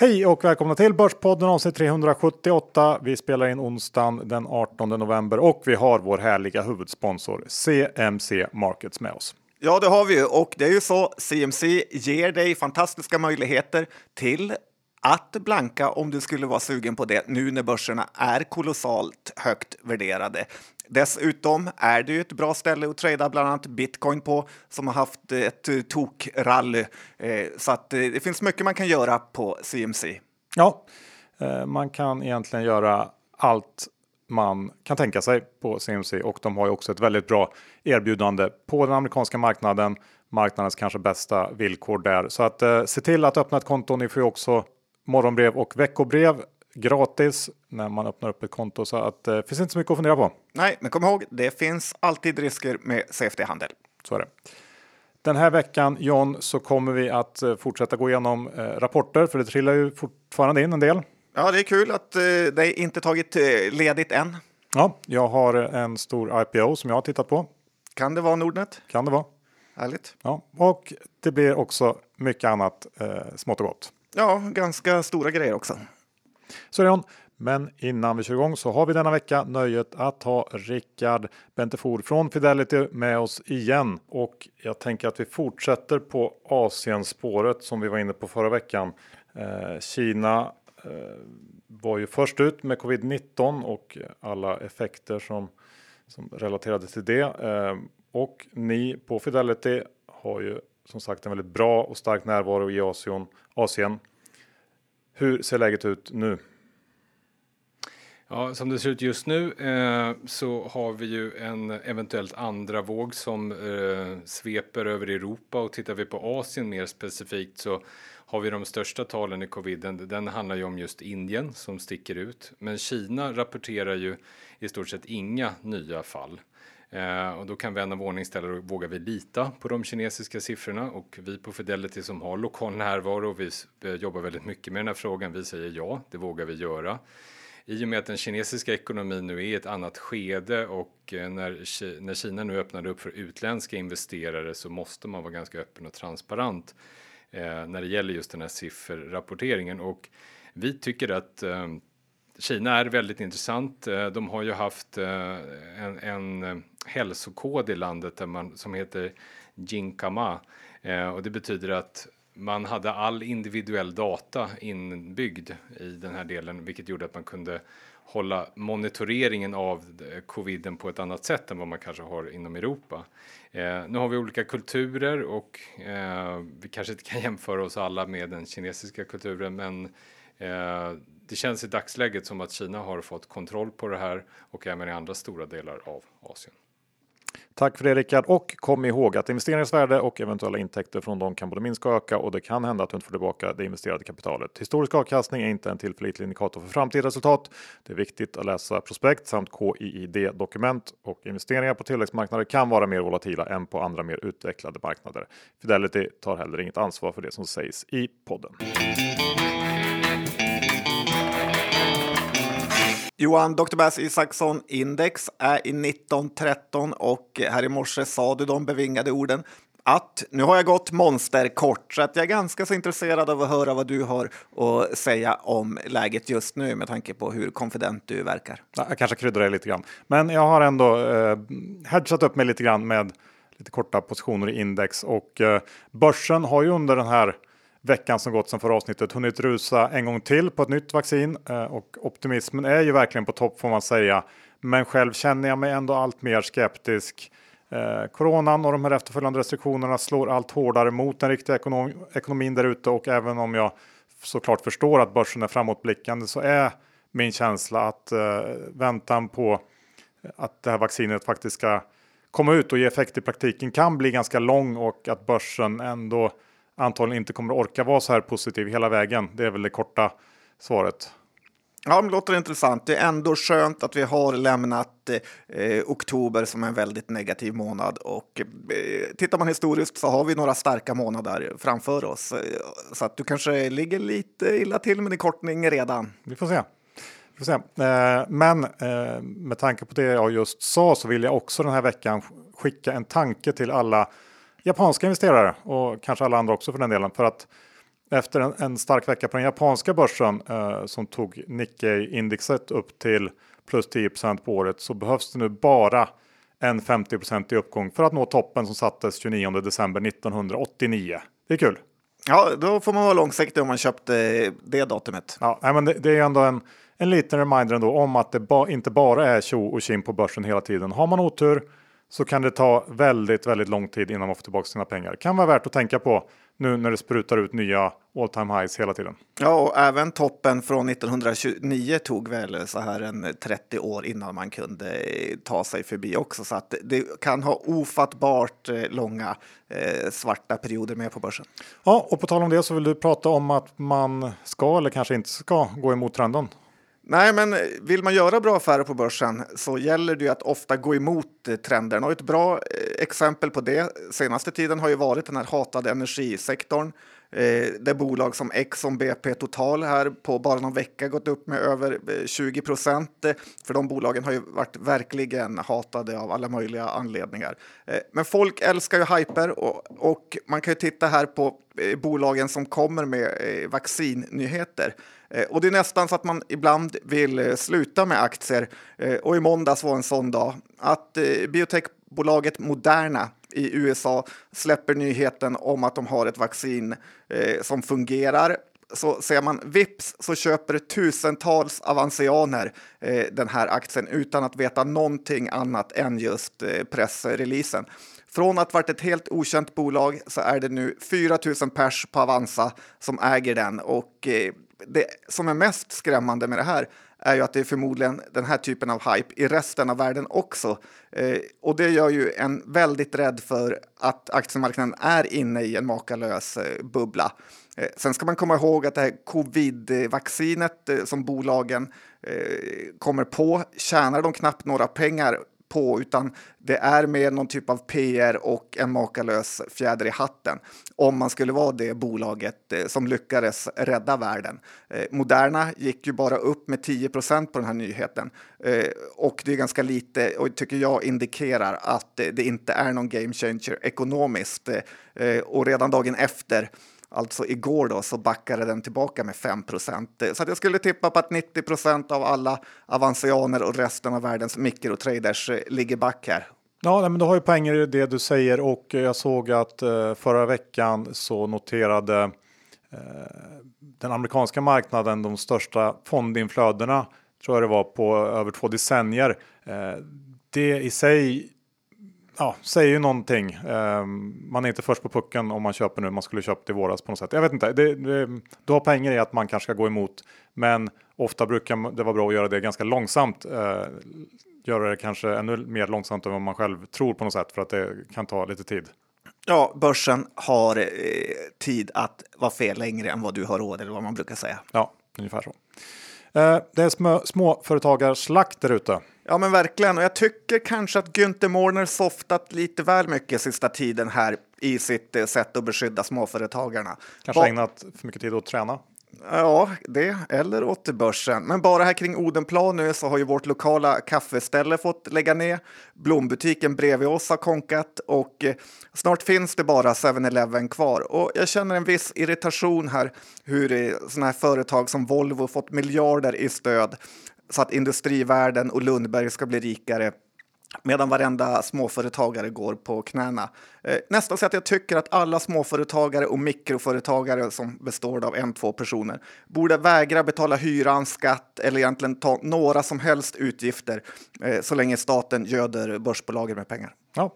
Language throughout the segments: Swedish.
Hej och välkomna till Börspodden avsnitt 378. Vi spelar in onsdagen den 18 november och vi har vår härliga huvudsponsor CMC Markets med oss. Ja, det har vi ju och det är ju så. CMC ger dig fantastiska möjligheter till att blanka om du skulle vara sugen på det nu när börserna är kolossalt högt värderade. Dessutom är det ju ett bra ställe att trada bland annat bitcoin på som har haft ett eh, tokrally. Eh, så att eh, det finns mycket man kan göra på CMC. Ja, man kan egentligen göra allt man kan tänka sig på CMC och de har ju också ett väldigt bra erbjudande på den amerikanska marknaden. Marknadens kanske bästa villkor där. Så att eh, se till att öppna ett konto. Ni får ju också morgonbrev och veckobrev gratis när man öppnar upp ett konto så att det eh, finns inte så mycket att fundera på. Nej, men kom ihåg, det finns alltid risker med CFD-handel. Så är det. Den här veckan John så kommer vi att eh, fortsätta gå igenom eh, rapporter för det trillar ju fortfarande in en del. Ja, det är kul att eh, det inte tagit ledigt än. Ja, jag har en stor IPO som jag har tittat på. Kan det vara Nordnet? Kan det vara. Härligt. Ja, och det blir också mycket annat eh, smått och gott. Ja, ganska stora grejer också. Så är hon. men innan vi kör igång så har vi denna vecka nöjet att ha Rickard Bentefor från Fidelity med oss igen. Och jag tänker att vi fortsätter på Asienspåret som vi var inne på förra veckan. Eh, Kina eh, var ju först ut med covid-19 och alla effekter som, som relaterade till det. Eh, och ni på Fidelity har ju som sagt en väldigt bra och stark närvaro i Asien. Asien. Hur ser läget ut nu? Ja, som det ser ut just nu eh, så har vi ju en eventuellt andra våg som eh, sveper över Europa och tittar vi på Asien mer specifikt så har vi de största talen i coviden. Den handlar ju om just Indien som sticker ut, men Kina rapporterar ju i stort sett inga nya fall. Eh, och då kan vän av ordning ställa vågar vi lita på de kinesiska siffrorna? Och vi på Fidelity som har lokal närvaro och vi eh, jobbar väldigt mycket med den här frågan, vi säger ja, det vågar vi göra. I och med att den kinesiska ekonomin nu är i ett annat skede och eh, när, när Kina nu öppnade upp för utländska investerare så måste man vara ganska öppen och transparent Eh, när det gäller just den här sifferrapporteringen. Och vi tycker att eh, Kina är väldigt intressant. Eh, de har ju haft eh, en, en hälsokod i landet där man, som heter Jinkama och det betyder att man hade all individuell data inbyggd i den här delen, vilket gjorde att man kunde hålla monitoreringen av eh, coviden på ett annat sätt än vad man kanske har inom Europa. Eh, nu har vi olika kulturer och eh, vi kanske inte kan jämföra oss alla med den kinesiska kulturen, men eh, det känns i dagsläget som att Kina har fått kontroll på det här och även i andra stora delar av Asien. Tack för det Rickard och kom ihåg att investeringens värde och eventuella intäkter från dem kan både minska och öka och det kan hända att du inte får tillbaka det investerade kapitalet. Historisk avkastning är inte en tillförlitlig indikator för framtida resultat. Det är viktigt att läsa prospekt samt KIID dokument och investeringar på tillväxtmarknader kan vara mer volatila än på andra mer utvecklade marknader. Fidelity tar heller inget ansvar för det som sägs i podden. Johan, Dr. Bass Isaksson index är i 1913 och här i morse sa du de bevingade orden att nu har jag gått monsterkort så att jag är ganska så intresserad av att höra vad du har att säga om läget just nu med tanke på hur konfident du verkar. Jag kanske kryddar det lite grann, men jag har ändå eh, hedgat upp mig lite grann med lite korta positioner i index och eh, börsen har ju under den här veckan som gått sen förra avsnittet hunnit rusa en gång till på ett nytt vaccin eh, och optimismen är ju verkligen på topp får man säga. Men själv känner jag mig ändå allt mer skeptisk. Eh, coronan och de här efterföljande restriktionerna slår allt hårdare mot den riktiga ekonom ekonomin där ute och även om jag såklart förstår att börsen är framåtblickande så är min känsla att eh, väntan på att det här vaccinet faktiskt ska komma ut och ge effekt i praktiken kan bli ganska lång och att börsen ändå antagligen inte kommer att orka vara så här positiv hela vägen. Det är väl det korta svaret. Ja, det låter intressant. Det är ändå skönt att vi har lämnat eh, oktober som en väldigt negativ månad. Och eh, tittar man historiskt så har vi några starka månader framför oss. Eh, så att du kanske ligger lite illa till med din kortning redan. Vi får se. Vi får se. Eh, men eh, med tanke på det jag just sa så vill jag också den här veckan skicka en tanke till alla japanska investerare och kanske alla andra också för den delen. För att efter en, en, stark vecka på den japanska börsen eh, som tog Nikkei-indexet upp till plus 10% på året så behövs det nu bara en 50 i uppgång för att nå toppen som sattes 29 december 1989. Det är kul. Ja, då får man vara långsiktig om man köpte det datumet. Ja, men det, det är ändå en, en liten reminder ändå om att det ba, inte bara är tjo och kim på börsen hela tiden. Har man otur så kan det ta väldigt, väldigt lång tid innan man får tillbaka sina pengar. Kan vara värt att tänka på nu när det sprutar ut nya all time highs hela tiden. Ja, och även toppen från 1929 tog väl så här en 30 år innan man kunde ta sig förbi också. Så att det kan ha ofattbart eh, långa eh, svarta perioder med på börsen. Ja, och på tal om det så vill du prata om att man ska eller kanske inte ska gå emot trenden. Nej, men vill man göra bra affärer på börsen så gäller det ju att ofta gå emot eh, trenden. Och ett bra eh, exempel på det senaste tiden har ju varit den här hatade energisektorn. Eh, det bolag som Exxon BP Total här på bara någon vecka gått upp med över eh, 20 procent. För de bolagen har ju varit verkligen hatade av alla möjliga anledningar. Men folk älskar ju hyper och, och man kan ju titta här på bolagen som kommer med vaccinnyheter. Eh, och det är nästan så att man ibland vill eh, sluta med aktier. Eh, och i måndags var en sån dag att biotechbolaget Moderna i USA släpper nyheten om att de har ett vaccin som fungerar så ser man vips så köper tusentals avansianer eh, den här aktien utan att veta någonting annat än just eh, pressreleasen. Från att varit ett helt okänt bolag så är det nu 4 000 pers på Avanza som äger den och eh, det som är mest skrämmande med det här är ju att det är förmodligen den här typen av hype i resten av världen också. Eh, och det gör ju en väldigt rädd för att aktiemarknaden är inne i en makalös eh, bubbla. Eh, sen ska man komma ihåg att det här covid-vaccinet eh, som bolagen eh, kommer på tjänar de knappt några pengar på, utan det är mer någon typ av PR och en makalös fjäder i hatten. Om man skulle vara det bolaget eh, som lyckades rädda världen. Eh, Moderna gick ju bara upp med 10% på den här nyheten. Eh, och det är ganska lite och tycker jag indikerar att det inte är någon game changer ekonomiskt. Och redan dagen efter Alltså igår då så backade den tillbaka med 5% Så att jag skulle tippa på att 90% av alla avansianer och resten av världens mikrotraders eh, ligger back här. Ja, men du har ju poänger i det du säger och eh, jag såg att eh, förra veckan så noterade den amerikanska marknaden de största fondinflödena tror jag det var på över två decennier. Det i sig ja, säger ju någonting. Um, man är inte först på pucken om man köper nu. Man skulle köpt i våras på något sätt. Jag vet inte. Det, det, du har poänger i att man kanske ska gå emot, men ofta brukar det vara bra att göra det ganska långsamt. Uh, göra det kanske ännu mer långsamt än vad man själv tror på något sätt för att det kan ta lite tid. Ja, börsen har eh, tid att vara fel längre än vad du har råd eller vad man brukar säga. Ja, ungefär så. Eh, det är små, småföretagarslakt där ute. Ja, men verkligen. Och jag tycker kanske att Günther Mårder softat lite väl mycket sista tiden här i sitt eh, sätt att beskydda småföretagarna. Kanske ba ägnat för mycket tid åt att träna. Ja, det eller åt börsen. Men bara här kring Odenplan nu så har ju vårt lokala kaffeställe fått lägga ner. Blombutiken bredvid oss har konkat och eh, snart finns det bara 7-Eleven kvar. Och jag känner en viss irritation här hur eh, sådana här företag som Volvo fått miljarder i stöd så att industrivärden och Lundberg ska bli rikare medan varenda småföretagare går på knäna. Eh, nästan så att jag tycker att alla småföretagare och mikroföretagare som består av en, två personer borde vägra betala hyran, skatt eller egentligen ta några som helst utgifter eh, så länge staten göder börsbolagen med pengar. Ja,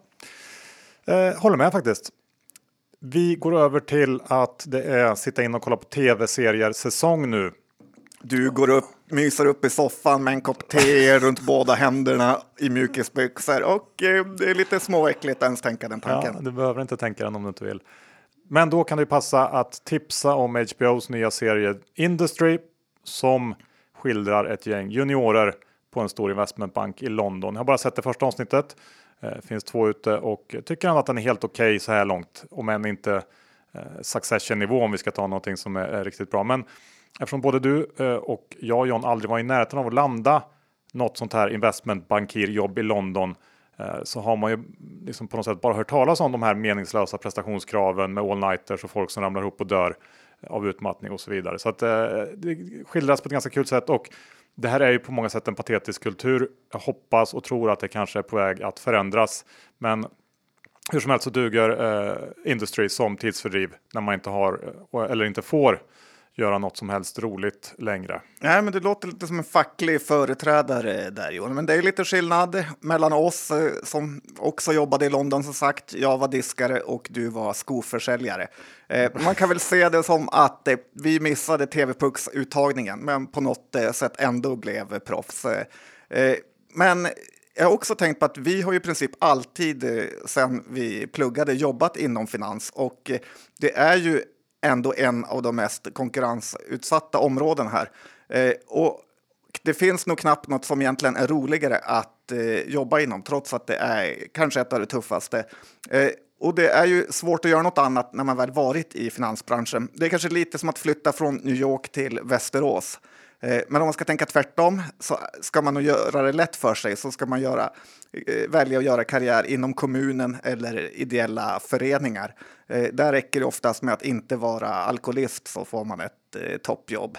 eh, håller med faktiskt. Vi går över till att det är sitta in och kolla på tv-serier säsong nu. Du går upp, myser upp i soffan med en kopp te runt båda händerna i mjukisbyxor och eh, det är lite småäckligt ens tänka den tanken. Ja, du behöver inte tänka den om du inte vill. Men då kan det passa att tipsa om HBOs nya serie Industry som skildrar ett gäng juniorer på en stor investmentbank i London. Jag har bara sett det första avsnittet. Eh, finns två ute och tycker att den är helt okej okay så här långt. Om än inte eh, succession nivå om vi ska ta någonting som är, är riktigt bra. Men eftersom både du eh, och jag John aldrig var i närheten av att landa något sånt här investmentbankirjobb i London eh, så har man ju liksom på något sätt bara hört talas om de här meningslösa prestationskraven med all-nighters och folk som ramlar ihop och dör. Eh, av utmattning och så vidare. Så att det skildras på ett ganska kul sätt och det här är ju på många sätt en patetisk kultur. Jag hoppas och tror att det kanske är på väg att förändras. Men hur som helst så duger eh, Industry som tidsfördriv när man inte har eller inte får göra något som helst roligt längre. Nej, men det låter lite som en facklig företrädare där Johan. Men det är lite skillnad mellan oss eh, som också jobbade i London som sagt. Jag var diskare och du var skoförsäljare. Eh, man kan väl se det som att eh, vi missade TV-pucks-uttagningen, men på något eh, sätt ändå blev proffs. Eh, men jag har också tänkt på att vi har i princip alltid sedan vi pluggade jobbat inom finans och det är ju ändå en av de mest konkurrensutsatta områden här. Eh, och det finns nog knappt något som egentligen är roligare att eh, jobba inom, trots att det är kanske ett av det tuffaste. Eh, och det är ju svårt att göra något annat när man väl varit i finansbranschen. Det är kanske lite som att flytta från New York till Västerås. Eh, men om man ska tänka tvärtom så ska man nog göra det lätt för sig så ska man göra, eh, välja att göra karriär inom kommunen eller ideella föreningar. Eh, där räcker det oftast med att inte vara alkoholist så får man ett toppjobb,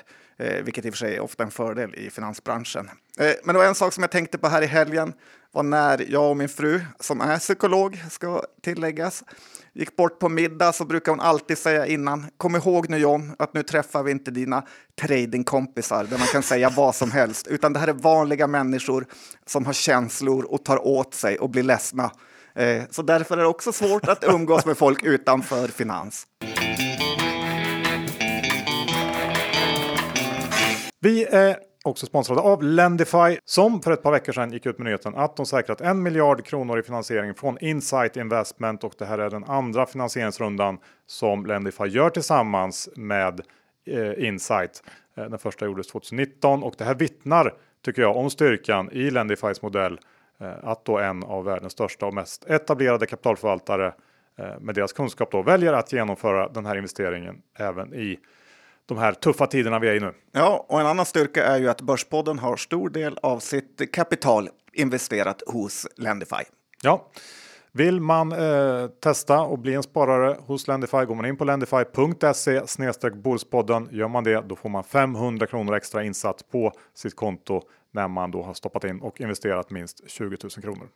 vilket i och för sig är ofta en fördel i finansbranschen. Men det var en sak som jag tänkte på här i helgen var när jag och min fru, som är psykolog, ska tilläggas, gick bort på middag så brukar hon alltid säga innan, kom ihåg nu John, att nu träffar vi inte dina tradingkompisar där man kan säga vad som helst, utan det här är vanliga människor som har känslor och tar åt sig och blir ledsna. Eh, så därför är det också svårt att umgås med folk utanför finans. Vi är också sponsrade av Lendify som för ett par veckor sedan gick ut med nyheten att de säkrat en miljard kronor i finansiering från Insight Investment och det här är den andra finansieringsrundan som Lendify gör tillsammans med eh, Insight. Eh, den första gjordes 2019 och det här vittnar tycker jag om styrkan i Lendifys modell eh, att då en av världens största och mest etablerade kapitalförvaltare eh, med deras kunskap då väljer att genomföra den här investeringen även i de här tuffa tiderna vi är i nu. Ja, och en annan styrka är ju att Börspodden har stor del av sitt kapital investerat hos Lendify. Ja, vill man eh, testa och bli en sparare hos Lendify går man in på lendify.se snedstreck Börspodden. Gör man det, då får man 500 kronor extra insatt på sitt konto när man då har stoppat in och investerat minst 20 000 kronor.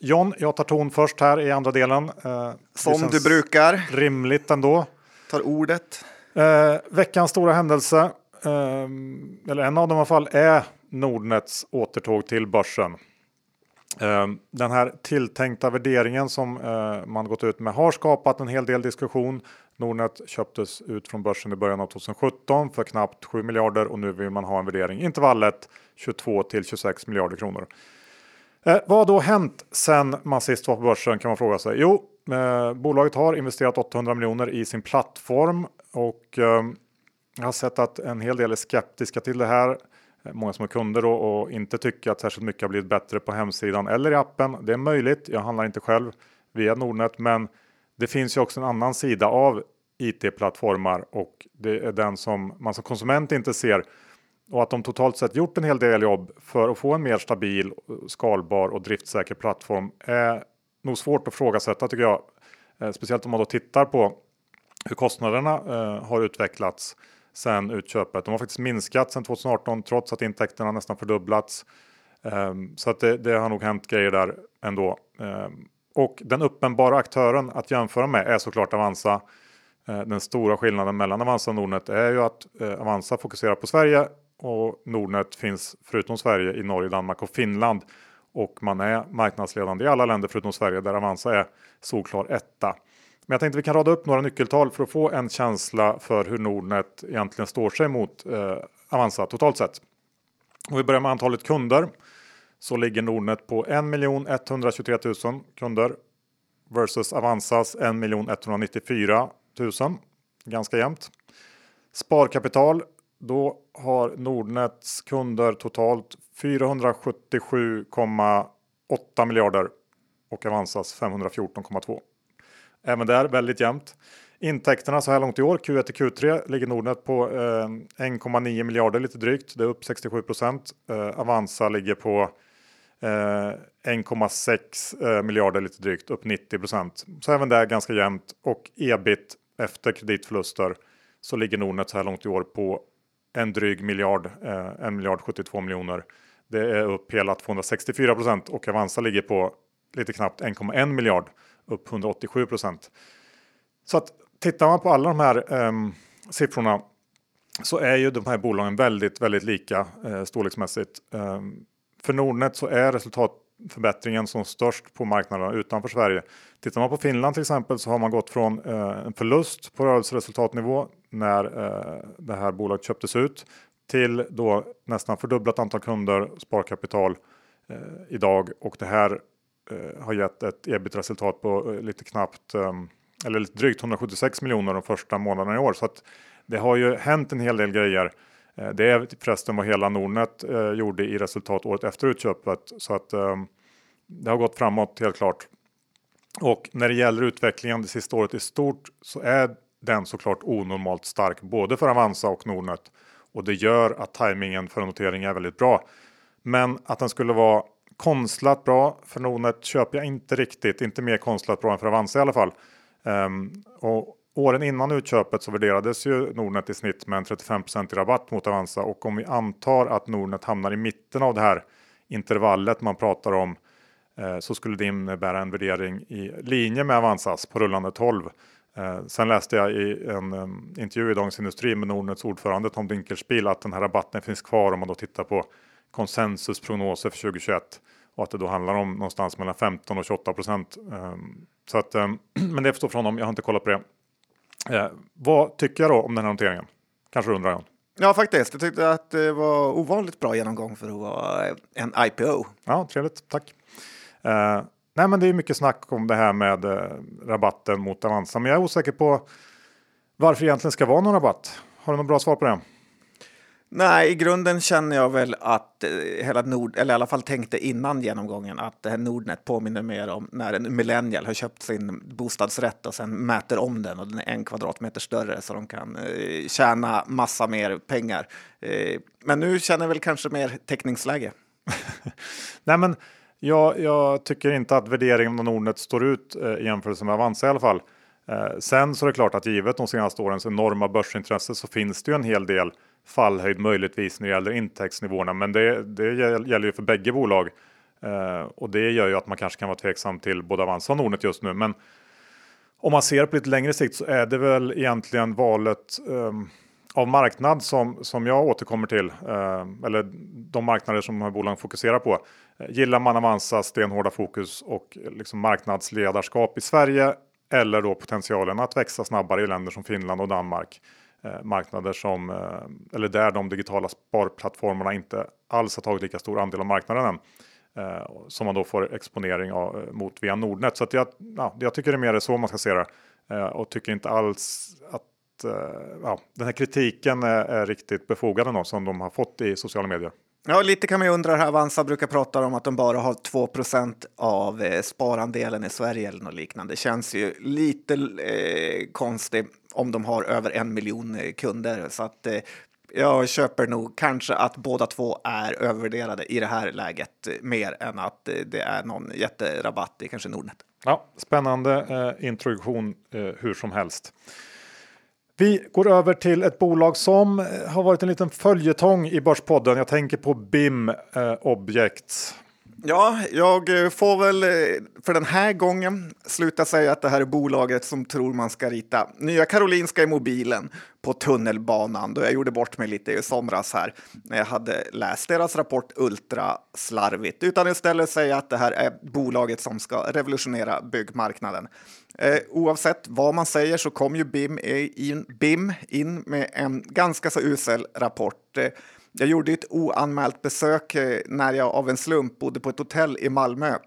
John, jag tar ton först här i andra delen. Eh, Som du brukar. Rimligt ändå. Tar ordet. Eh, veckans stora händelse, eh, eller en av dem i alla fall, är Nordnets återtåg till börsen. Eh, den här tilltänkta värderingen som eh, man gått ut med har skapat en hel del diskussion. Nordnet köptes ut från börsen i början av 2017 för knappt 7 miljarder och nu vill man ha en värdering intervallet 22 till 26 miljarder kronor. Eh, vad har då hänt sen man sist var på börsen kan man fråga sig. Jo, eh, bolaget har investerat 800 miljoner i sin plattform och eh, jag har sett att en hel del är skeptiska till det här. Eh, många som är kunder då, och inte tycker att särskilt mycket har blivit bättre på hemsidan eller i appen. Det är möjligt. Jag handlar inte själv via Nordnet, men det finns ju också en annan sida av IT-plattformar och det är den som man som konsument inte ser och att de totalt sett gjort en hel del jobb för att få en mer stabil, skalbar och driftsäker plattform är nog svårt att frågasätta tycker jag. Eh, speciellt om man då tittar på hur kostnaderna eh, har utvecklats sedan utköpet. De har faktiskt minskat sedan 2018 trots att intäkterna nästan fördubblats. Eh, så att det, det har nog hänt grejer där ändå. Och den uppenbara aktören att jämföra med är såklart Avanza. Den stora skillnaden mellan Avanza och Nordnet är ju att Avanza fokuserar på Sverige och Nordnet finns förutom Sverige i Norge, Danmark och Finland. Och man är marknadsledande i alla länder förutom Sverige där Avanza är solklar etta. Men jag tänkte vi kan rada upp några nyckeltal för att få en känsla för hur Nordnet egentligen står sig mot eh, Avanza totalt sett. Om vi börjar med antalet kunder så ligger Nordnet på 1 123 000 kunder versus Avanzas 1 194 000. Ganska jämnt. Sparkapital då har Nordnets kunder totalt 477,8 miljarder och Avanzas 514,2. Även där väldigt jämnt. Intäkterna så här långt i år, Q1 till Q3, ligger Nordnet på eh, 1,9 miljarder lite drygt. Det är upp 67 procent. Eh, Avanza ligger på eh, 1,6 eh, miljarder lite drygt, upp 90 procent. Så även där ganska jämnt och ebit efter kreditförluster så ligger Nordnet så här långt i år på en dryg miljard, eh, 1 miljard 72 miljoner. Det är upp hela 264 procent och Avanza ligger på lite knappt 1,1 miljard, upp 187 procent. Så att tittar man på alla de här eh, siffrorna så är ju de här bolagen väldigt, väldigt lika eh, storleksmässigt. Eh, för Nordnet så är resultat förbättringen som störst på marknaderna utanför Sverige. Tittar man på Finland till exempel så har man gått från eh, en förlust på rörelseresultatnivå när eh, det här bolaget köptes ut till då nästan fördubblat antal kunder, sparkapital eh, idag och det här eh, har gett ett ebit-resultat på eh, lite knappt eh, eller lite drygt 176 miljoner de första månaderna i år. Så att det har ju hänt en hel del grejer. Eh, det är förresten vad hela Nordnet eh, gjorde i resultat året efter utköpet så att ehm, det har gått framåt helt klart. Och när det gäller utvecklingen det sista året i stort så är den såklart onormalt stark både för Avanza och Nordnet och det gör att tajmingen för notering är väldigt bra. Men att den skulle vara konstlat bra för Nordnet köper jag inte riktigt, inte mer konstlat bra än för Avanza i alla fall. Um, och åren innan utköpet så värderades ju Nordnet i snitt med en 35 i rabatt mot Avanza och om vi antar att Nordnet hamnar i mitten av det här intervallet man pratar om eh, så skulle det innebära en värdering i linje med Avanzas på rullande 12. Eh, sen läste jag i en eh, intervju i Dagens Industri med Nordnets ordförande Tom Dinkelspiel att den här rabatten finns kvar om man då tittar på konsensusprognoser för 2021 och att det då handlar om någonstans mellan 15 och 28 procent. Eh, så att, eh, men det förstår från honom. Jag har inte kollat på det. Eh, vad tycker jag då om den här noteringen? Kanske undrar jag. Ja, faktiskt. Jag tyckte att det var ovanligt bra genomgång för att vara en IPO. Ja, trevligt. Tack. Eh, Nej, men det är mycket snack om det här med eh, rabatten mot Avanza, men jag är osäker på varför det egentligen ska vara någon rabatt. Har du något bra svar på det? Nej, i grunden känner jag väl att eh, hela Nord, eller i alla fall tänkte innan genomgången att det här Nordnet påminner mer om när en millennial har köpt sin bostadsrätt och sen mäter om den och den är en kvadratmeter större så de kan eh, tjäna massa mer pengar. Eh, men nu känner jag väl kanske mer täckningsläge. Nej, men jag, jag tycker inte att värderingen av Nordnet står ut eh, i jämförelse med Avanza i alla fall. Eh, sen så är det klart att givet de senaste årens enorma börsintresse så finns det ju en hel del fallhöjd möjligtvis när det gäller intäktsnivåerna. Men det, det gäller ju för bägge bolag eh, och det gör ju att man kanske kan vara tveksam till både Avanza och Nordnet just nu. Men om man ser på lite längre sikt så är det väl egentligen valet eh, av marknad som, som jag återkommer till, eh, eller de marknader som de här bolagen fokuserar på. Eh, gillar man Avanzas stenhårda fokus och eh, liksom marknadsledarskap i Sverige eller då potentialen att växa snabbare i länder som Finland och Danmark. Eh, marknader som, eh, eller där de digitala sparplattformarna inte alls har tagit lika stor andel av marknaden än. Eh, som man då får exponering av, mot via Nordnet. Så att jag, ja, jag tycker det är mer så man ska se det. Och tycker inte alls att ja, den här kritiken är, är riktigt befogad ändå, som de har fått i sociala medier. Ja, lite kan man ju undra. Här Avanza brukar prata om att de bara har 2% av eh, sparandelen i Sverige eller något liknande. Det känns ju lite eh, konstigt om de har över en miljon eh, kunder. Så att eh, jag köper nog kanske att båda två är övervärderade i det här läget eh, mer än att eh, det är någon jätterabatt i kanske Nordnet. Ja, spännande eh, introduktion eh, hur som helst. Vi går över till ett bolag som har varit en liten följetong i Börspodden. Jag tänker på BIM eh, Objects. Ja, jag eh, får väl eh, för den här gången sluta säga att det här är bolaget som tror man ska rita Nya Karolinska i mobilen på tunnelbanan då jag gjorde bort mig lite i somras här när jag hade läst deras rapport ultra slarvigt utan istället säga att det här är bolaget som ska revolutionera byggmarknaden. Eh, oavsett vad man säger så kom ju BIM in, BIM in med en ganska så usel rapport. Eh, jag gjorde ett oanmält besök eh, när jag av en slump bodde på ett hotell i Malmö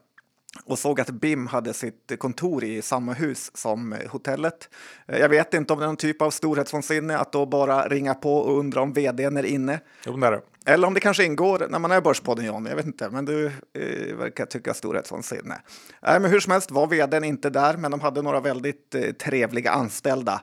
och såg att BIM hade sitt kontor i samma hus som eh, hotellet. Eh, jag vet inte om det är någon typ av storhetsvansinne att då bara ringa på och undra om vdn är inne. Jo, det är det. Eller om det kanske ingår när man är Börspodden John, jag vet inte, men du eh, verkar tycka storhetsvansinne. Nej, men hur som helst var vdn inte där, men de hade några väldigt eh, trevliga anställda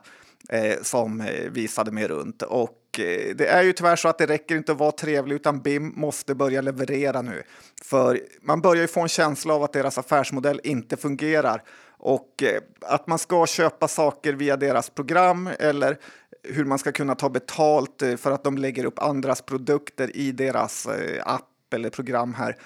eh, som visade mig runt. Och Eh, det är ju tyvärr så att det räcker inte att vara trevlig utan BIM måste börja leverera nu. För man börjar ju få en känsla av att deras affärsmodell inte fungerar och eh, att man ska köpa saker via deras program eller hur man ska kunna ta betalt eh, för att de lägger upp andras produkter i deras app eller program här.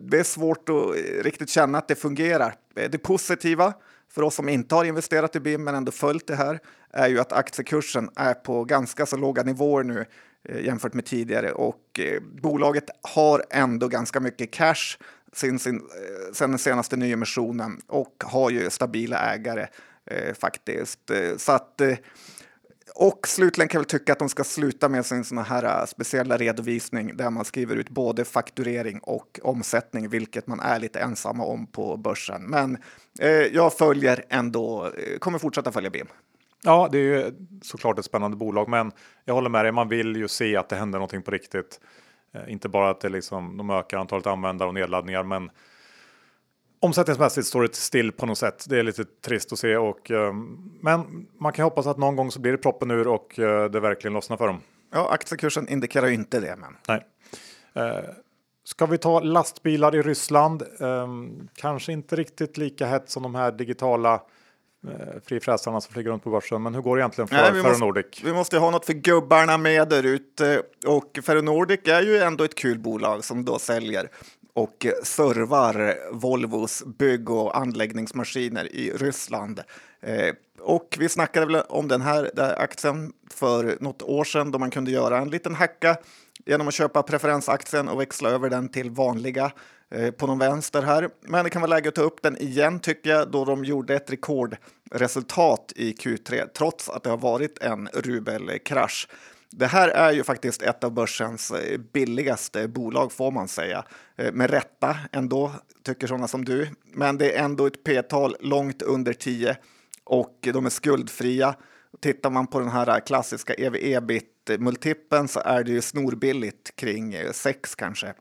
Det är svårt att riktigt känna att det fungerar. Det positiva för oss som inte har investerat i BIM men ändå följt det här är ju att aktiekursen är på ganska så låga nivåer nu eh, jämfört med tidigare och eh, bolaget har ändå ganska mycket cash sen, sin, eh, sen den senaste nyemissionen och har ju stabila ägare eh, faktiskt. Eh, så att eh, och slutligen kan jag väl tycka att de ska sluta med sin såna här äh, speciella redovisning där man skriver ut både fakturering och omsättning, vilket man är lite ensamma om på börsen. Men eh, jag följer ändå, eh, kommer fortsätta följa BIM. Ja, det är ju såklart ett spännande bolag, men jag håller med dig. Man vill ju se att det händer någonting på riktigt. Eh, inte bara att det liksom, de ökar antalet användare och nedladdningar, men omsättningsmässigt står det still på något sätt. Det är lite trist att se, och, eh, men man kan hoppas att någon gång så blir det proppen ur och eh, det verkligen lossnar för dem. Ja, aktiekursen indikerar ju inte det. Men... Nej. Eh, ska vi ta lastbilar i Ryssland? Ehm, kanske inte riktigt lika hett som de här digitala frifräsarna som flyger runt på börsen. Men hur går det egentligen för Nej, Ferronordic? Vi måste ha något för gubbarna med där ute. Och Ferronordic är ju ändå ett kul bolag som då säljer och servar Volvos bygg och anläggningsmaskiner i Ryssland. Eh, och vi snackade väl om den här aktien för något år sedan då man kunde göra en liten hacka genom att köpa preferensaktien och växla över den till vanliga Eh, på någon vänster här. Men det kan vara läge att ta upp den igen tycker jag då de gjorde ett rekordresultat i Q3 trots att det har varit en rubelkrasch. Det här är ju faktiskt ett av börsens eh, billigaste bolag får man säga. Eh, med rätta ändå, tycker sådana som du. Men det är ändå ett P-tal långt under 10 och de är skuldfria. Tittar man på den här klassiska ev-ebit-multipeln så är det ju snorbilligt kring eh, 6 kanske.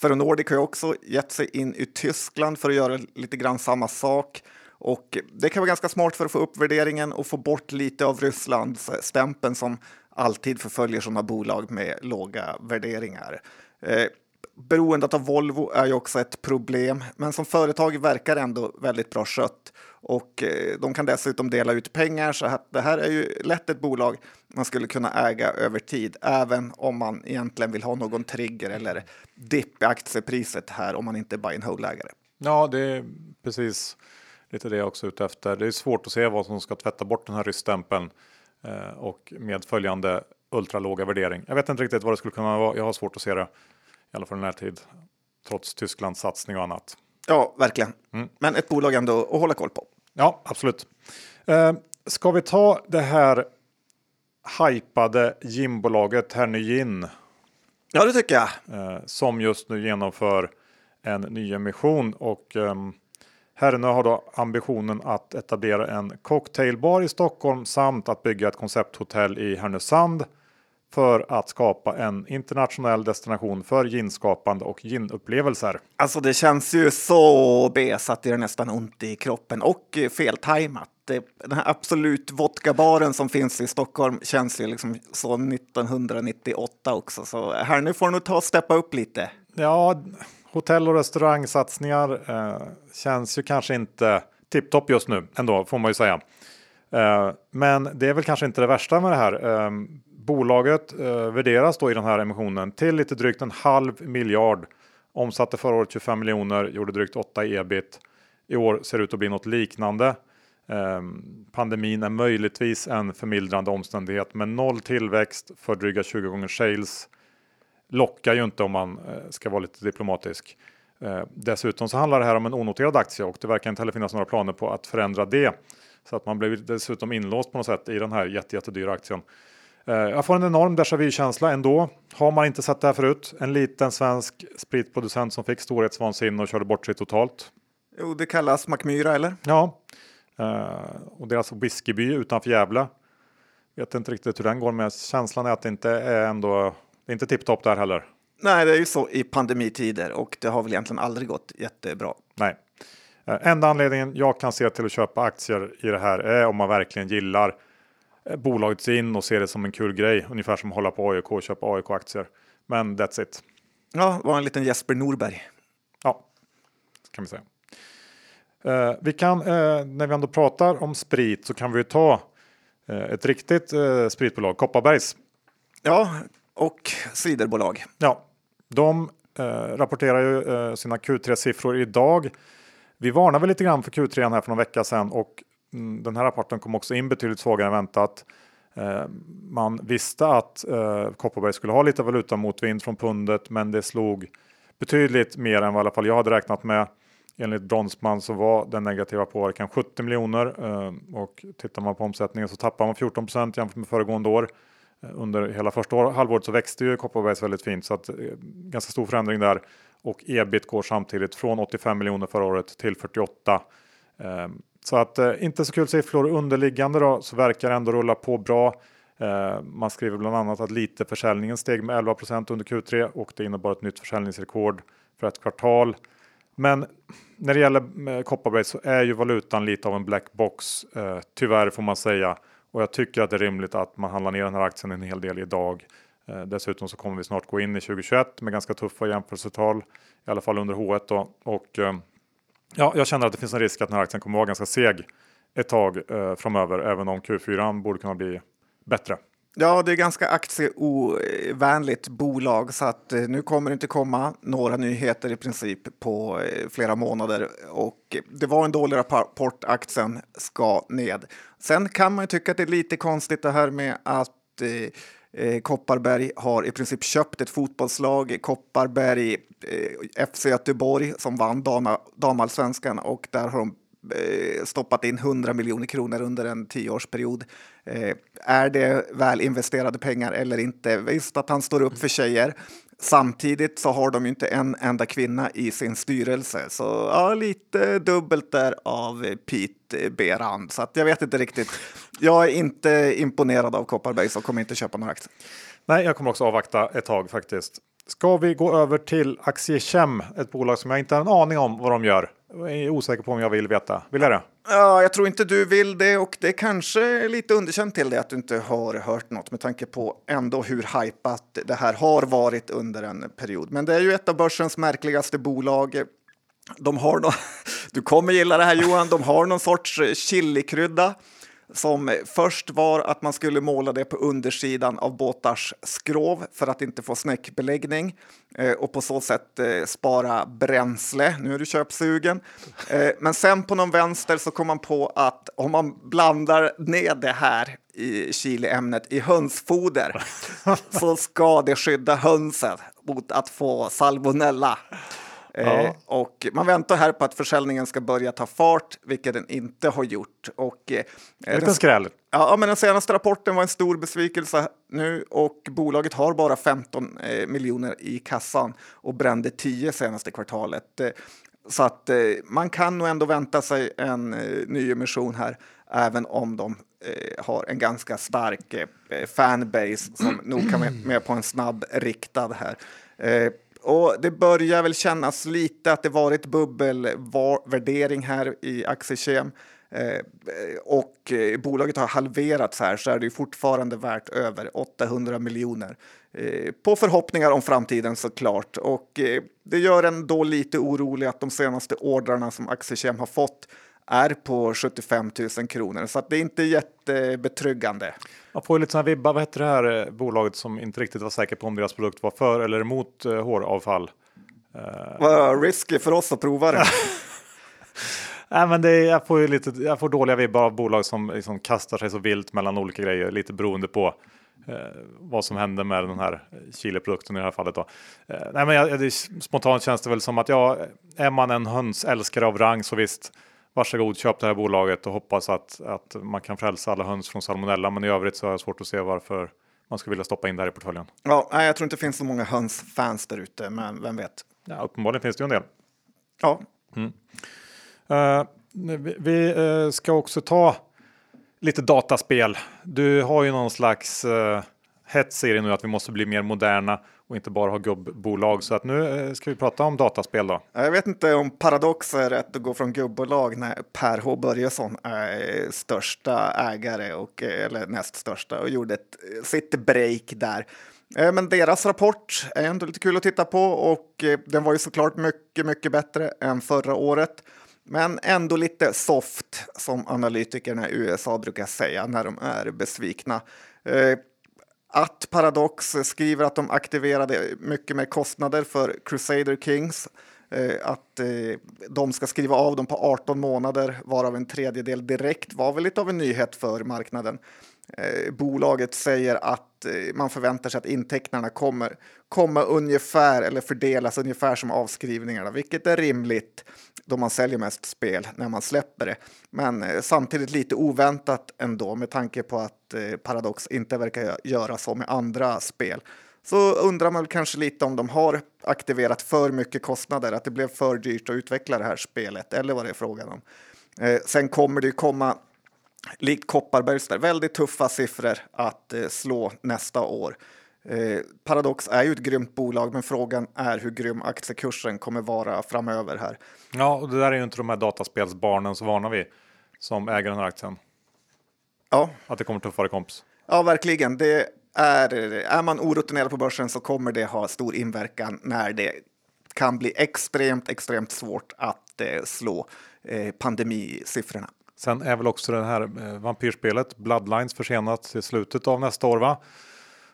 Ferronordic har också gett sig in i Tyskland för att göra lite grann samma sak. Och det kan vara ganska smart för att få upp värderingen och få bort lite av Rysslands eh, stämpeln som alltid förföljer sådana bolag med låga värderingar. Eh, beroendet av Volvo är ju också ett problem, men som företag verkar ändå väldigt bra skött och eh, de kan dessutom dela ut pengar så att det här är ju lätt ett bolag man skulle kunna äga över tid, även om man egentligen vill ha någon trigger eller dipp i aktiepriset här om man inte är buy and hold-ägare. Ja, det är precis lite det jag också är ute efter. Det är svårt att se vad som ska tvätta bort den här rysstämpeln eh, och medföljande ultralåga värdering. Jag vet inte riktigt vad det skulle kunna vara. Jag har svårt att se det i alla fall i närtid, trots Tysklands satsning och annat. Ja, verkligen. Mm. Men ett bolag ändå att hålla koll på. Ja, absolut. Eh, ska vi ta det här hypade gymbolaget Hernö Ja, det tycker jag. Eh, som just nu genomför en ny emission och eh, Hernö har då ambitionen att etablera en cocktailbar i Stockholm samt att bygga ett koncepthotell i Härnösand för att skapa en internationell destination för ginskapande och ginupplevelser. Alltså det känns ju så B att det är nästan ont i kroppen och feltajmat. Den här Absolut vodkabaren som finns i Stockholm känns ju liksom så 1998 också. Så här nu får nog ta och steppa upp lite. Ja, hotell och restaurangsatsningar eh, känns ju kanske inte tipptopp just nu ändå får man ju säga. Eh, men det är väl kanske inte det värsta med det här. Eh, Bolaget eh, värderas då i den här emissionen till lite drygt en halv miljard. Omsatte förra året 25 miljoner, gjorde drygt 8 ebit. I år ser det ut att bli något liknande. Eh, pandemin är möjligtvis en förmildrande omständighet, men noll tillväxt för dryga 20 gånger sales lockar ju inte om man eh, ska vara lite diplomatisk. Eh, dessutom så handlar det här om en onoterad aktie och det verkar inte heller finnas några planer på att förändra det. Så att man blir dessutom inlåst på något sätt i den här jätte, jättedyra aktien. Eh, jag får en enorm déjà vu-känsla ändå. Har man inte sett det här förut? En liten svensk spritproducent som fick storhetsvansinne och körde bort sig totalt. Jo, det kallas Macmyra eller? Ja, och deras whiskyby utanför Gävle. Vet inte riktigt hur den går, men känslan är att det inte är ändå. Det är inte tipptopp där heller. Nej, det är ju så i pandemitider och det har väl egentligen aldrig gått jättebra. Nej, uh, enda anledningen jag kan se till att köpa aktier i det här är om man verkligen gillar eh, bolaget in och ser det som en kul grej, ungefär som att hålla på AIK och köpa AIK-aktier. Men that's it. Ja, var en liten Jesper Norberg. Ja, kan vi säga. Eh, vi kan, eh, när vi ändå pratar om sprit så kan vi ta eh, ett riktigt eh, spritbolag, Kopparbergs. Ja, och siderbolag. Ja, de eh, rapporterar ju eh, sina Q3-siffror idag. Vi varnade väl lite grann för Q3 här för någon vecka sedan och mm, den här rapporten kom också in betydligt svagare än väntat. Eh, man visste att eh, Kopparberg skulle ha lite valutamotvind från pundet, men det slog betydligt mer än vad i alla fall jag hade räknat med. Enligt Bronsman så var den negativa påverkan 70 miljoner eh, och tittar man på omsättningen så tappar man 14% jämfört med föregående år. Eh, under hela första halvåret så växte ju Kopparbergs väldigt fint så att eh, ganska stor förändring där och ebit går samtidigt från 85 miljoner förra året till 48. Ehm, så att eh, inte så kul siffror underliggande då så verkar ändå rulla på bra. Ehm, man skriver bland annat att lite försäljningen steg med 11% under Q3 och det innebar ett nytt försäljningsrekord för ett kvartal. Men när det gäller Kopparberg så är ju valutan lite av en black box. Tyvärr får man säga. Och jag tycker att det är rimligt att man handlar ner den här aktien en hel del idag. Eh, dessutom så kommer vi snart gå in i 2021 med ganska tuffa jämförelsetal, i alla fall under H1 då. Och eh, ja, jag känner att det finns en risk att den här aktien kommer vara ganska seg ett tag eh, framöver, även om Q4 borde kunna bli bättre. Ja, det är ganska aktieovänligt bolag så att eh, nu kommer det inte komma några nyheter i princip på eh, flera månader och det var en dålig rapport. Aktien ska ned. Sen kan man ju tycka att det är lite konstigt det här med att eh, eh Kopparberg har i princip köpt ett fotbollslag, Kopparberg FC Göteborg som vann damallsvenskan och där har de Eh, stoppat in 100 miljoner kronor under en tioårsperiod. Eh, är det väl investerade pengar eller inte? Visst att han står upp för tjejer. Samtidigt så har de ju inte en enda kvinna i sin styrelse, så ja, lite dubbelt där av Pete Berand. Så att jag vet inte riktigt. Jag är inte imponerad av Kopparberg så kommer inte köpa några aktier. Nej, jag kommer också avvakta ett tag faktiskt. Ska vi gå över till Aktiekem, ett bolag som jag inte har en aning om vad de gör. Jag är osäker på om jag vill veta. Vill jag det? Ja, jag tror inte du vill det och det kanske är lite underkänt till det att du inte har hört något med tanke på ändå hur hypat det här har varit under en period. Men det är ju ett av börsens märkligaste bolag. De har no du kommer gilla det här Johan, de har någon sorts eh, chilikrydda som först var att man skulle måla det på undersidan av båtars skrov för att inte få snäckbeläggning eh, och på så sätt eh, spara bränsle. Nu är du köpsugen. Eh, men sen på någon vänster så kom man på att om man blandar ner det här i chiliämnet i hönsfoder så ska det skydda hönsen mot att få salmonella. Ja. Eh, och man väntar här på att försäljningen ska börja ta fart, vilket den inte har gjort. Och, eh, en liten skräll. Ja, men den senaste rapporten var en stor besvikelse nu och bolaget har bara 15 eh, miljoner i kassan och brände 10 senaste kvartalet. Eh, så att eh, man kan nog ändå vänta sig en eh, nyemission här, även om de eh, har en ganska stark eh, fanbase som nog kan vara med på en snabb riktad här. Och det börjar väl kännas lite att det varit bubbelvärdering här i Aktiekem Eh, och eh, bolaget har halverats här så är det fortfarande värt över 800 miljoner. Eh, på förhoppningar om framtiden såklart. Och eh, det gör en då lite orolig att de senaste ordrarna som Aktiekem har fått är på 75 000 kronor. Så det är inte jättebetryggande. Man får ju lite sådana vibbar. Vad heter det här eh, bolaget som inte riktigt var säker på om deras produkt var för eller emot eh, håravfall? Uh... Vad risky för oss att prova det. Nej, men det är, jag, får ju lite, jag får dåliga vibbar av bolag som liksom kastar sig så vilt mellan olika grejer, lite beroende på eh, vad som händer med den här Chile-produkten i det här fallet. Då. Eh, nej, men jag, det, spontant känns det väl som att ja, är man en hönsälskare av rang så visst, varsågod köp det här bolaget och hoppas att, att man kan frälsa alla höns från salmonella. Men i övrigt så har jag svårt att se varför man skulle vilja stoppa in det här i portföljen. Ja, jag tror inte det finns så många hönsfans där ute, men vem vet? Ja, uppenbarligen finns det ju en del. Ja. Mm. Uh, vi, vi uh, ska också ta lite dataspel. Du har ju någon slags uh, hets är det nu att vi måste bli mer moderna och inte bara ha gubbbolag. Så att nu eh, ska vi prata om dataspel då. Jag vet inte om Paradox är rätt att gå från gubbolag när Per H Börjesson är största ägare och eh, eller näst största och gjorde ett, eh, sitt break där. Men deras rapport är ändå lite kul att titta på och den var ju såklart mycket, mycket bättre än förra året. Men ändå lite soft, som analytikerna i USA brukar säga när de är besvikna. Att Paradox skriver att de aktiverade mycket mer kostnader för Crusader Kings. Eh, att eh, de ska skriva av dem på 18 månader, varav en tredjedel direkt, var väl lite av en nyhet för marknaden. Eh, bolaget säger att eh, man förväntar sig att intäkterna kommer komma ungefär eller fördelas ungefär som avskrivningarna, vilket är rimligt då man säljer mest spel när man släpper det. Men eh, samtidigt lite oväntat ändå med tanke på att Paradox inte verkar göra så med andra spel. Så undrar man kanske lite om de har aktiverat för mycket kostnader, att det blev för dyrt att utveckla det här spelet eller vad det är frågan om. sen kommer det ju komma likt Kopparbergs där, väldigt tuffa siffror att eh, slå nästa år. Eh, Paradox är ju ett grymt bolag, men frågan är hur grym aktiekursen kommer vara framöver här. Ja, och det där är ju inte de här dataspelsbarnen så vana vid som äger den här aktien. Ja, att det kommer tuffare komps. Ja, verkligen. Det är, är man orutinerad på börsen så kommer det ha stor inverkan när det kan bli extremt, extremt svårt att eh, slå eh, pandemisiffrorna. Sen är väl också det här eh, vampyrspelet Bloodlines försenat till slutet av nästa år va?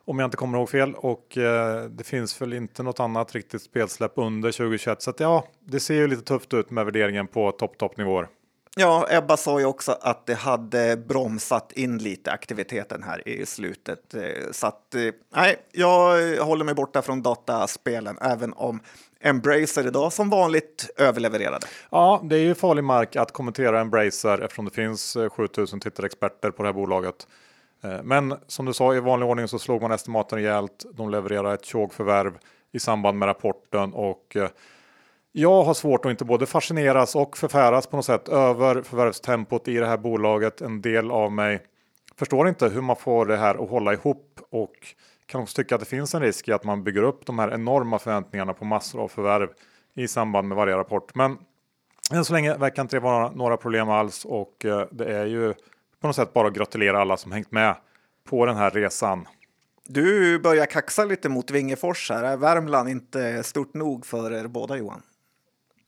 Om jag inte kommer ihåg fel och eh, det finns väl inte något annat riktigt spelsläpp under 2021 så att ja, det ser ju lite tufft ut med värderingen på topp topp nivåer. Ja, Ebba sa ju också att det hade bromsat in lite aktiviteten här i slutet. Eh, så att eh, nej, jag håller mig borta från dataspelen, även om Embracer idag som vanligt överlevererade. Ja, det är ju farlig mark att kommentera Embracer eftersom det finns eh, 7000 tittarexperter på det här bolaget. Eh, men som du sa i vanlig ordning så slog man estimaten rejält. De levererar ett förvärv i samband med rapporten och eh, jag har svårt att inte både fascineras och förfäras på något sätt över förvärvstempot i det här bolaget. En del av mig förstår inte hur man får det här att hålla ihop och kan också tycka att det finns en risk i att man bygger upp de här enorma förväntningarna på massor av förvärv i samband med varje rapport. Men än så länge verkar inte det vara några problem alls och eh, det är ju på något sätt bara att gratulera alla som hängt med på den här resan. Du börjar kaxa lite mot Vingefors här. Är Värmland inte stort nog för er båda Johan?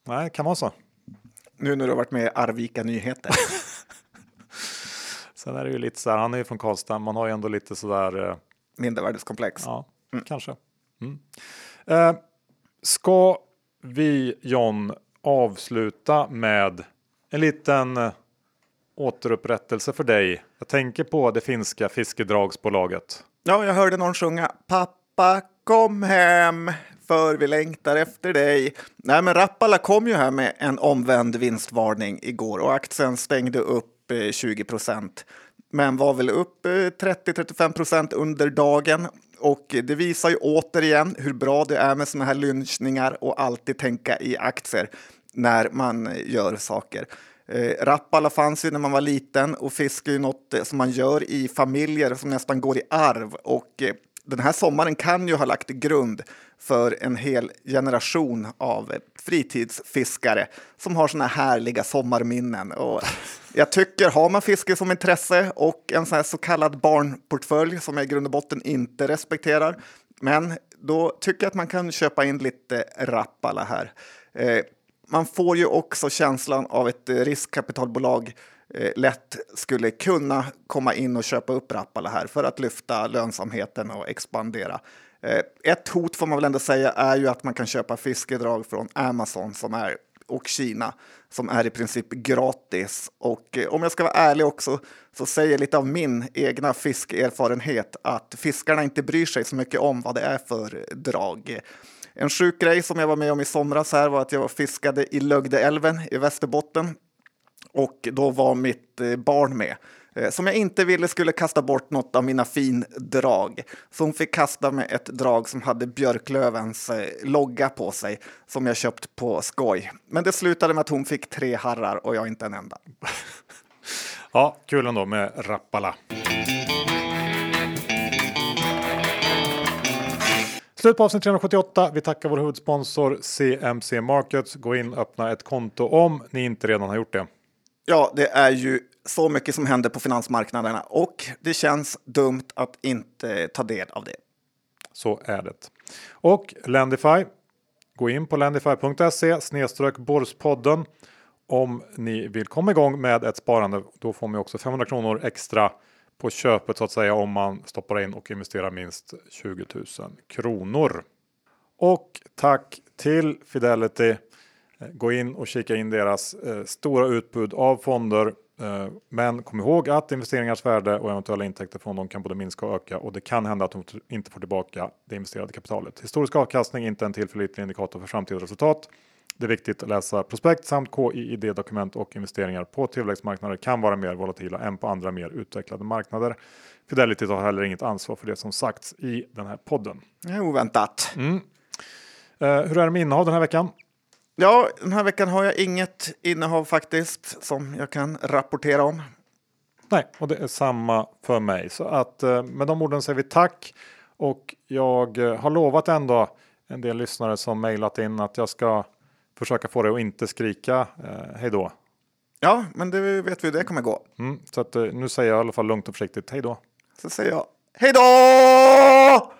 Nej, kan vara så. Nu när du har varit med i Arvika Nyheter. Sen är det ju lite så här, han är ju från Karlstad, man har ju ändå lite sådär. Eh... Mindervärdeskomplex. Ja, mm. kanske. Mm. Eh, ska vi John avsluta med en liten eh, återupprättelse för dig? Jag tänker på det finska fiskedragsbolaget. Ja, jag hörde någon sjunga Pappa kom hem för vi längtar efter dig. Nej, men Rappala kom ju här med en omvänd vinstvarning igår och aktien stängde upp 20 eh, procent. Men var väl upp eh, 30-35 procent under dagen. Och det visar ju återigen hur bra det är med såna här lynchningar och alltid tänka i aktier när man eh, gör saker. Eh, Rappala fanns ju när man var liten och fisk är ju något eh, som man gör i familjer som nästan går i arv. Och den här sommaren kan ju ha lagt grund för en hel generation av fritidsfiskare som har såna härliga sommarminnen. Och jag tycker, har man fiske som intresse och en sån här så kallad barnportfölj som jag i grund och botten inte respekterar, men då tycker jag att man kan köpa in lite Rappala här. Eh, man får ju också känslan av ett riskkapitalbolag eh, Eh, lätt skulle kunna komma in och köpa upp Rappala här för att lyfta lönsamheten och expandera. Eh, ett hot får man väl ändå säga är ju att man kan köpa fiskedrag från Amazon som är, och Kina som är i princip gratis. Och eh, om jag ska vara ärlig också så säger lite av min egna fiskerfarenhet att fiskarna inte bryr sig så mycket om vad det är för drag. En sjuk grej som jag var med om i somras här var att jag fiskade i Lögdeälven i Västerbotten och då var mitt eh, barn med eh, som jag inte ville skulle kasta bort något av mina findrag. Så hon fick kasta med ett drag som hade Björklövens eh, logga på sig som jag köpt på skoj. Men det slutade med att hon fick tre harrar och jag inte en enda. ja, kul ändå med Rappala. Slut på avsnitt 378. Vi tackar vår huvudsponsor CMC Markets. Gå in och öppna ett konto om ni inte redan har gjort det. Ja, det är ju så mycket som händer på finansmarknaderna och det känns dumt att inte ta del av det. Så är det. Och Lendify. Gå in på lendify.se snedstreck Borspodden om ni vill komma igång med ett sparande. Då får man också 500 kronor extra på köpet så att säga om man stoppar in och investerar minst 20 000 kronor. Och tack till Fidelity. Gå in och kika in deras eh, stora utbud av fonder. Eh, men kom ihåg att investeringars värde och eventuella intäkter från dem kan både minska och öka och det kan hända att de inte får tillbaka det investerade kapitalet. Historisk avkastning är inte en tillförlitlig indikator för framtida resultat. Det är viktigt att läsa prospekt samt KIID-dokument och investeringar på tillväxtmarknader kan vara mer volatila än på andra mer utvecklade marknader. Fidelity har heller inget ansvar för det som sagts i den här podden. Oväntat. Mm. Eh, hur är det med innehav den här veckan? Ja, den här veckan har jag inget innehav faktiskt som jag kan rapportera om. Nej, och det är samma för mig. Så att eh, med de orden säger vi tack. Och jag eh, har lovat ändå en del lyssnare som mejlat in att jag ska försöka få dig att inte skrika eh, hej då. Ja, men det vet vi hur det kommer gå. Mm, så att, nu säger jag i alla fall lugnt och försiktigt hej då. Så säger jag hej då!